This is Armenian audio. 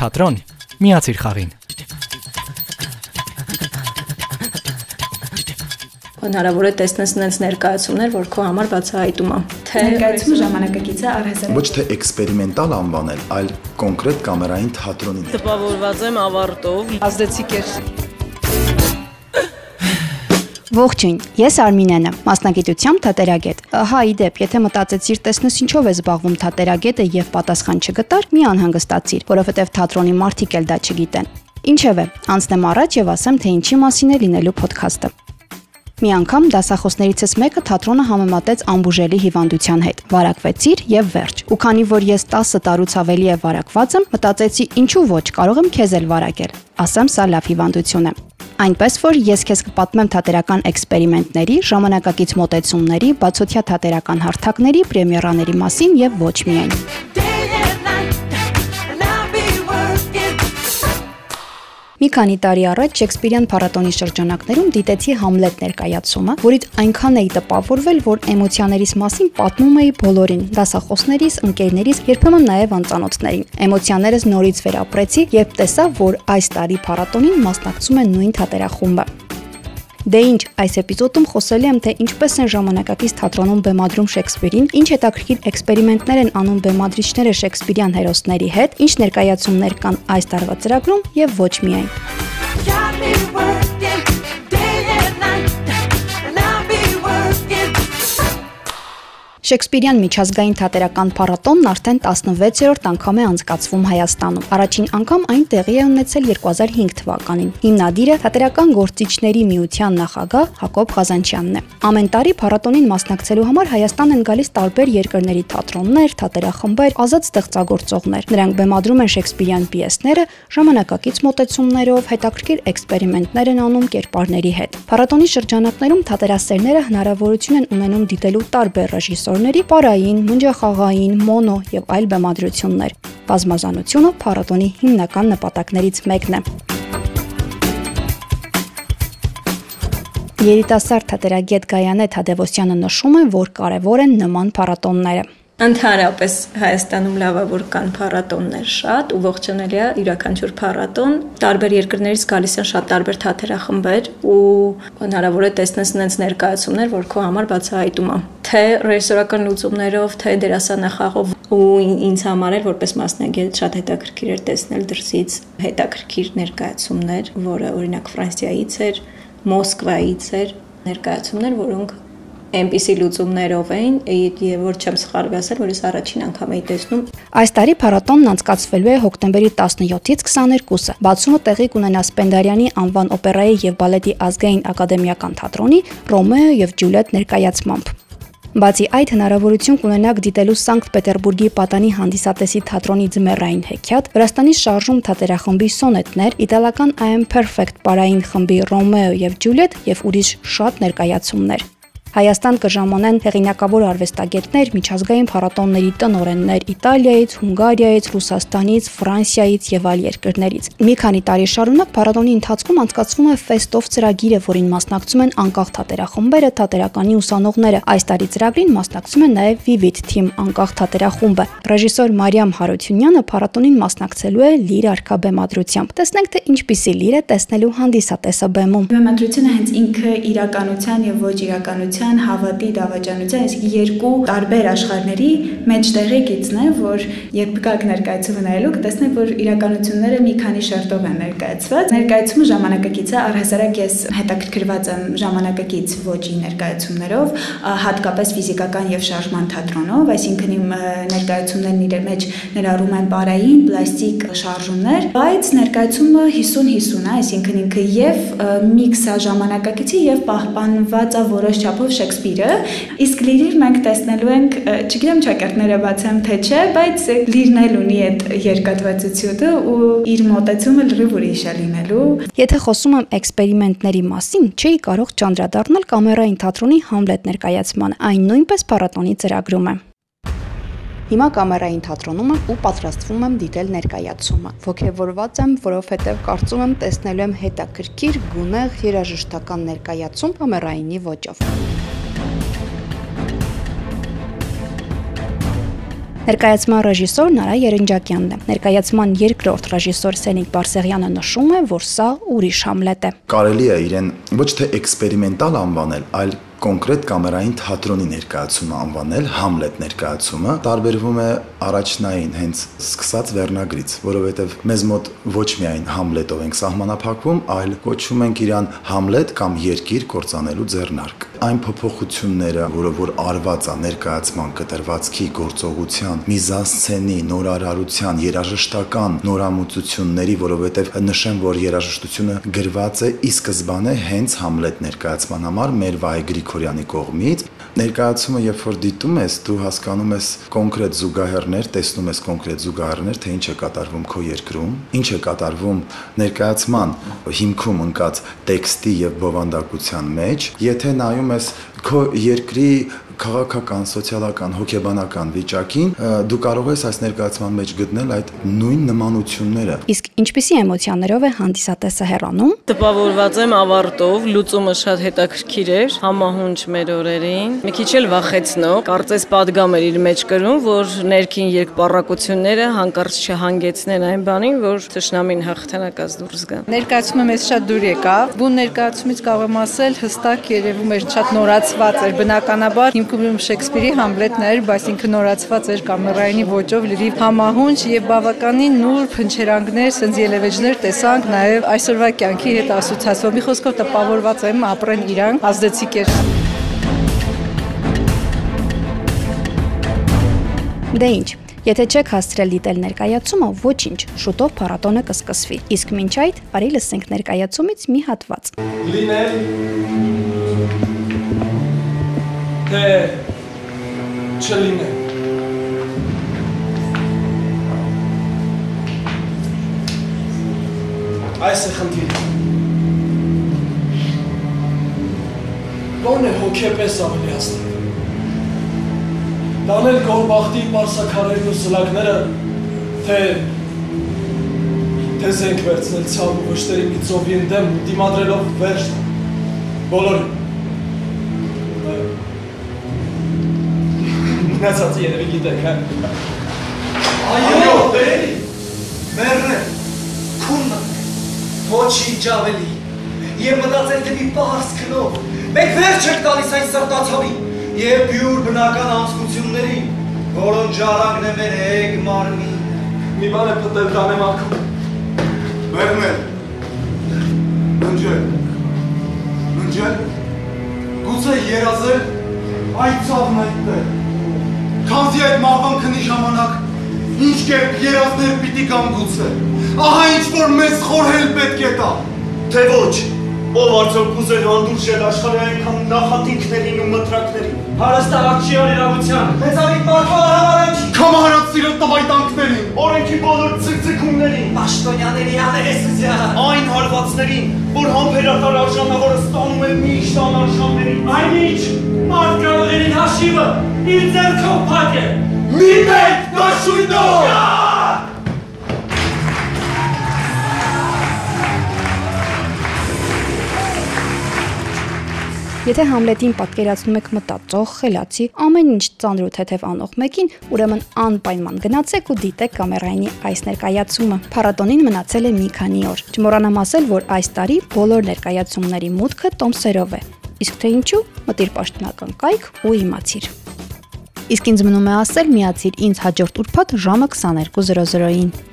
թատրոն, միացիր խաղին։ Հնարավոր է տեսնես նենց ներկայացումներ, որ քո համար բացահայտում է։ Թե ներկայացումը ժամանակակից է առհասարակ Ոչ թե էքսպերիմենտալ անվանել, այլ կոնկրետ կամերային թատրոնին։ Տպավորված եմ ավարտով։ ազդեցիկ էր։ Ողջույն, ես Արմինեն եմ, մասնագիտությամբ թատերագետ։ Ահա իդեպ, եթե մտածեցիր տեսնես ինչով է զբաղվում թատերագետը եւ պատասխան չգտար, մի անհանգստացիր, որովհետեւ թատրոնի մարդիկ էլ դա չգիտեն։ Ինչևէ, անցնեմ առաջ եւ ասեմ, թե ինչի մասին է լինելու ոդքասթը։ Մի անգամ դասախոսներիցս մեկը թատրոնը համեմատեց ամբուժելի հիվանդության հետ։ Վարակվեցիր եւ վերջ։ Ու քանի որ ես 10 տարուց ավելի է վարակված եմ, մտածեցի, ինչու ոչ, կարող եմ քեզ էլ վարակել։ Ասեմ, սա լավ հիվանդություն է։ Այնպես որ ես քեզ կպատմեմ թատերական էքսպերիմենտների, ժամանակակից մոտեցումների, բացօթյա թատերական հարթակների, պրեմիերաների մասին եւ ոչ միայն։ Մի քանի տարի առաջ Շեքսպիրյան փառատոնի շրջանակներում դիտեցի Համլետ ներկայացումը, որից այնքան էի տպավորվել, որ էմոցիաներիս մասին պատմում էի բոլորին՝ դասախոսներիս, ընկերներիս, երբեմն նաև անծանոթներին։ Էմոցիաներս նորից վերապրեցի, երբ տեսա, որ այս տարի փառատոնին մասնակցում է նույն թատերախումբը։ Դե ինչ, այս էպիզոդում խոսելու եմ թե ինչպես են ժամանակակից թատրոնում բեմադրում Շեքսպիրին, ինչ հետաքրքիր էքսպերիմենտներ են անում բեմադրիչները Շեքսպիրյան հերոսների հետ, ինչ ներկայացումներ կան այս տարվա ծրագրում եւ ոչ միայն։ Շեքսպիրյան միջազգային թատերական փառատոնն արդեն 16-րդ անգամ է անցկացվում Հայաստանում։ Առաջին անգամ այն տեղի է ունեցել 2005 թվականին։ Հիմնադիրը թատերական գործիչների միության նախագահ Հակոբ Ղազանչյանն է։ Ամեն տարի փառատոնին մասնակցելու համար Հայաստան են գալիս տարբեր երկրների թատրոններ, թատերախմբեր, ազատ ստեղծագործողներ։ Նրանք բեմադրում են Շեքսպիրյան պիեսները ժամանակակից մոտեցումներով, հետաքրքիր էքսպերիմենտներ են անում կերպարների հետ։ Փառատոնի շրջանակներում թատերասերները հնարավորություն են ունենում դիտելու տարբեր ռեժիսոր ակտորների պարային, մնջախաղային, մոնո եւ այլ բեմադրություններ։ Բազմազանությունը փառատոնի հիմնական նպատակներից մեկն է։ Երիտասարդ թատերագետ Գայանե Թադևոսյանը նշում է, որ կարևոր են նման փառատոնները։ Ընդհանրապես Հայաստանում լավավոր կան փառատոններ շատ ու ողջունելի է յուրաքանչյուր փառատոն։ Տարբեր երկրներից գալիս են շատ տարբեր թատերախմբեր ու հնարավոր է տեսնես նենց ներկայացումներ, որ քո համար բացահայտում է։ Թե ռեժիսորական լուծումներով, թե դերասանախաղով ու ինձ համար էլ որպես մասնագետ շատ հետաքրքիր էր տեսնել դրսից հետաքրքիր ներկայացումներ, որը օրինակ Ֆրանսիայից էր, Մոսկվայից էր ներկայացումներ, որոնք այնպիսի լուծումներով էին, եւ որ չեմ սխալվի ասել, որ ես առաջին անգամ էի տեսնում։ Այս տարի փառատոնն անցկացվելու է հոկտեմբերի 17-ից 22-ը։ Բացումը տեղի կունենա Սպենդարյանի անվան օպերայի եւ բալետի ազգային ակադեմիական թատրոնի Ռոմեո եւ Ջուլիետ ներկայացմամբ։ Բացի այդ հնարավորություն կունենաք դիտելու Սանկտ Պետերբուրգի Պատանի հանդիսատեսի թատրոնի ձմեռային հեքիաթ, Վրաստանի շարժում թատերախմբի սոնետներ, իտալական I am Perfect պարային խմբի Ռոմեո եւ Ջուլիետ եւ ուրիշ շատ ներկայացումներ։ Հայաստան կժամանեն հեղինակավոր արվեստագետներ, միջազգային փառատոնների տնօրեններ Իտալիայից, Հունգարիայից, Ռուսաստանից, Ֆրանսիայից եւ այլ երկրներից։ Մի քանի տարի շարունակ փառատոնի ընթացքում անցկացվում է Fest-of ծրագիրը, որին մասնակցում են անկախ թատերախմբերը, թատերականի ուսանողները։ Այս տարի ծրագրին մասնակցում է նաեւ Vivid Team անկախ թատերախումբը։ Ռեժիսոր Մարիամ Հարությունյանը փառատոնին մասնակցելու է լիր արքա բեմադրությամբ։ Տեսնենք թե ինչպիսի լիր է տեսնելու հանդիսատեսը բեմում։ Բեմադրությունը հենց ինքը իրականության եւ ոչ իրականության դավաճանության, հավատի դավաճանության, այսինքն երկու տարբեր աշխարհների մեջտեղի գիծն է, որ երբ գաք ներկայացումը նայելու կտեսնեք, որ իրականությունները մի քանի շերտով են ներկայացված։ Ներկայացումը ժամանակակից է, առհասարակ ես հետաքրքրված եմ ժամանակակից ոճի ներկայացումներով, հատկապես ֆիզիկական եւ շարժման թատրոնով, այսինքն իմ ներկայացումներն իրար մեջ ներառում են պարային, պլաստիկ շարժումներ, բայց ներկայացումը 50-50 է, այսինքն ինքը եւ միքս է ժամանակակիցի եւ պահպանված է որոշ չափով Չեխով Շեքսպիրը, իսկ լիրիր մենք տեսնելու ենք, չգիտեմ ճակերտները բացեմ թե չէ, բայց լիրն էլ ունի այդ երկատվածությունը ու իր մոտեցումը լրիվ ուրիշ է լինելու։ Եթե խոսում եմ էքսպերիմենտների մասին, չէի կարող ճանդրադառնալ կամերային թատրոնի Համլետ ներկայացմանը։ Այն նույնպես փառատոնի ծրագրում է։ Հիմա կամերային թատրոնում եմ ու պատրաստվում եմ դիտել ներկայացումը։ Ոգևորված եմ, որովհետև կարծում եմ տեսնելու եմ հետաքրքիր, գունեղ, երաժշտական ներկայացում կամերայինի ոճով։ Ներկայացման ռեժիսոր Նարա Երնջակյանն է։ Ներկայացման երկրորդ ռեժիսոր Սենիկ Բարսեղյանը նշում է, որ սա ուրիշ Համլետ է։ Կարելի է իրեն ոչ թե էքսպերիմենտալ անվանել, այլ կոնկրետ կամերային թատրոնի ներկայացումը անվանել Համլետ ներկայացումը տարբերվում է առաջնային հենց սկսած վերնագրից, որովհետև մեզ մոտ ոչ միայն Համլետով ենք սահմանափակվում, այլ կոչում ենք իրան Համլետ կամ երկիր կործանելու ձեռնարկ այն փոփոխությունները, որը որ արված է ներկայացման կտրվածքի գործողության, միզասցենի, նորարարության, երաժշտական նորամուծությունների, որովհետև նշեմ, որ երաժշտությունը գրված է ի սկզբանե հենց Համլետ ներկայացման համար մեր Վայ Գրիգորյանի կողմից ներկայացումը երբ որ դիտում ես, դու հասկանում ես կոնկրետ զուգահեռներ, տեսնում ես կոնկրետ զուգահեռներ, թե ինչ է կատարվում քո երկրում, ինչ է կատարվում ներկայացման հիմքում ընկած տեքստի եւ բովանդակության մեջ, եթե նայում ես քո երկրի քաղաքական, սոցիալական, հոգեբանական վիճակին, դու կարող ես այս ներկայացման մեջ գտնել այդ նույն նմանությունները։ Իսկ ինչպիսի էմոցիաներով է հանդիսատեսը հեռանում։ Տպավորված եմ ավարտով, լուծումը շատ հետաքրքիր էր, համահունչ մեր օրերին։ Մի քիչ էլ վախեցնող, կարծես падգամ էր իր մեջ կրում, որ ներքին երկպառակությունները հանկարծ չհանգեցնեն այն բանին, որ ճշնամին հաղթանակած դուրս գա։ Ներկայացումը մեզ շատ դուր եկավ։ Բուն ներկայացումից կարող եմ ասել, հստակ երևում էր շատ նորացված էր բնականաբար։ Իմ հիմքում Շեքսպիրի Համլետն էր, բայց ինքը նորացված էր կամերայինի ոճով լրիվ համահունչ եւ բավականին նուրբ հնչերանգներ, սենց ելևեջներ տեսանք նաեւ այսօրվա կյանքի հետ ասոցացվող։ Մի խոսքով տպավորված եմ ապրեն իրան, ազդեցիկ էր։ Դե ինչ, Եթե չեք հասցրել դիտել ներկայացումը, ոչինչ, շուտով փառատոնը կսկսվի։ Իսկ մինչ այդ, արի լսենք ներկայացումից մի հատված։ Լինել թե չլինել Այս է խնդիրը։ է հոգեպես ավելիացնել։ Դանել գորբախտի պարսակարերն ու սլակները, թե թե զենք վերցնել ցավ ու վշտերի մի ծովի ընդեմ դիմադրելով վերջ բոլորին։ Մնացածը երևի գիտեք, հա։ Այո, բերի։ Մեռը քունը ոչինչ ավելի։ Եվ մտածել թե մի պարս քնով։ Մեկ վերջ եք տալիս այն սրտացավի եւ բյուր բնական անցկությունների, որոնց ժառանգն է մեր հեգ մարմին։ Մի բան է պտել տանեմ ակում։ Մերմել։ Ննջել։ Ննջել։ Գուցե երազել այդ ցավն այդտեղ։ Քանզի այդ մահվան քնի ժամանակ ինչ կերպ երազներ պիտի կան գուցե։ Ահա ինչ որ մեզ խորհել պետք է տա։ Թե ոչ, ով արդյոք կուզեր հանդուրժել աշխարհի այնքան նախատինքներին ու մտրակներին։ Հարստավակ չի օրինավության։ Մեծարի պատվար համարանքի։ Կամահարած սիրո տվայտանքներին։ Օրենքի բոլոր ցկցկումներին։ Պաշտոնյաների աներեսության։ Այն հարվածներին, որ համբերատար արժանավորը ստանում է միշտ անարժաններին։ Այնինչ, մարդկային հաշիվը իր ձեռքով փակ է։ Մի մեկ դաշույնով։ Եթե Համլետին պատկերացնում եք մտածող, խելացի, ամեն ինչ ծանր ու թեթև անող մեկին, ուրեմն անպայման գնացեք ու դիտեք կամերայինի այս ներկայացումը։ Փառատոնին մնացել է մի քանի օր։ Չմոռանամ ասել, որ այս տարի բոլոր ներկայացումների մուտքը տոմսերով է։ Իսկ թե ինչու, մտիր պաշտոնական կայք ու իմացիր։ Իսկ ինձ մնում է ասել՝ միացիր ինձ հաջորդ ուրբաթ ժամը 22:00-ին։